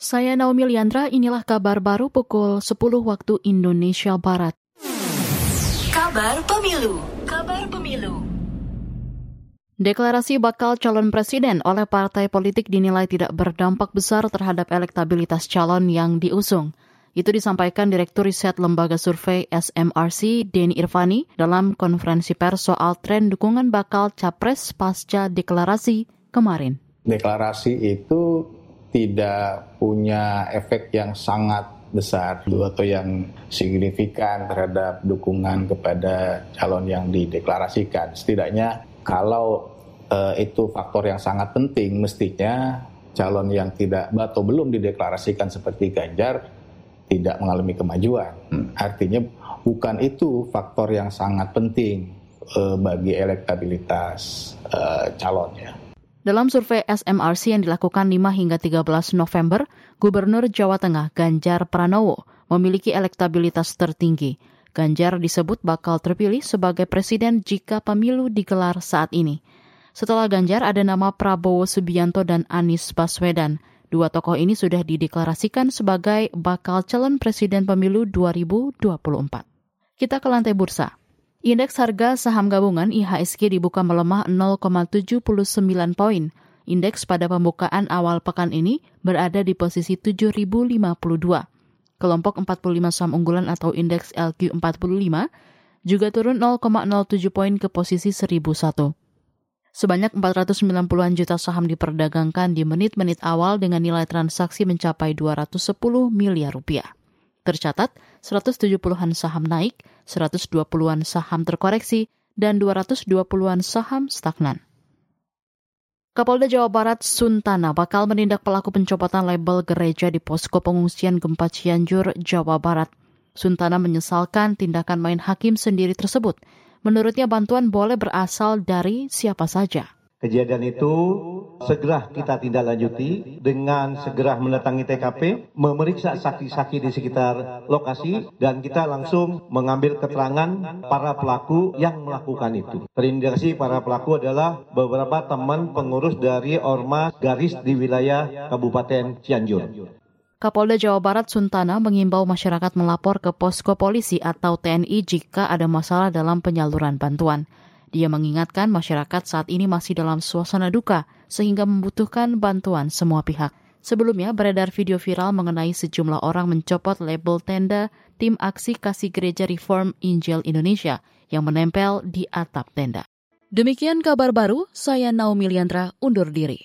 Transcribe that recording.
Saya Naomi Liandra, inilah kabar baru pukul 10 waktu Indonesia Barat. Kabar Pemilu. Kabar Pemilu. Deklarasi bakal calon presiden oleh partai politik dinilai tidak berdampak besar terhadap elektabilitas calon yang diusung. Itu disampaikan Direktur Riset Lembaga Survei SMRC, Denny Irvani, dalam konferensi pers soal tren dukungan bakal capres pasca deklarasi kemarin. Deklarasi itu tidak punya efek yang sangat besar atau yang signifikan terhadap dukungan kepada calon yang dideklarasikan. Setidaknya kalau uh, itu faktor yang sangat penting, mestinya calon yang tidak atau belum dideklarasikan seperti Ganjar tidak mengalami kemajuan. Hmm. Artinya bukan itu faktor yang sangat penting uh, bagi elektabilitas uh, calonnya. Dalam survei SMRC yang dilakukan 5 hingga 13 November, Gubernur Jawa Tengah Ganjar Pranowo memiliki elektabilitas tertinggi. Ganjar disebut bakal terpilih sebagai presiden jika pemilu digelar saat ini. Setelah Ganjar ada nama Prabowo Subianto dan Anies Baswedan. Dua tokoh ini sudah dideklarasikan sebagai bakal calon presiden pemilu 2024. Kita ke lantai bursa. Indeks harga saham gabungan IHSG dibuka melemah 0,79 poin. Indeks pada pembukaan awal pekan ini berada di posisi 7.052. Kelompok 45 saham unggulan atau indeks LQ45 juga turun 0,07 poin ke posisi 1001. Sebanyak 490-an juta saham diperdagangkan di menit-menit awal dengan nilai transaksi mencapai 210 miliar rupiah. Tercatat, 170-an saham naik, 120-an saham terkoreksi, dan 220-an saham stagnan. Kapolda Jawa Barat Suntana bakal menindak pelaku pencopotan label gereja di posko pengungsian gempa Cianjur, Jawa Barat. Suntana menyesalkan tindakan main hakim sendiri tersebut. Menurutnya bantuan boleh berasal dari siapa saja. Kejadian itu segera kita tindak lanjuti dengan segera mendatangi TKP, memeriksa saksi-saksi di sekitar lokasi, dan kita langsung mengambil keterangan para pelaku yang melakukan itu. Terindikasi para pelaku adalah beberapa teman pengurus dari Ormas Garis di wilayah Kabupaten Cianjur. Kapolda Jawa Barat Suntana mengimbau masyarakat melapor ke posko polisi atau TNI jika ada masalah dalam penyaluran bantuan. Dia mengingatkan masyarakat saat ini masih dalam suasana duka sehingga membutuhkan bantuan semua pihak. Sebelumnya beredar video viral mengenai sejumlah orang mencopot label tenda tim aksi kasih gereja Reform Injil Indonesia yang menempel di atap tenda. Demikian kabar baru, saya Naomi Liandra undur diri.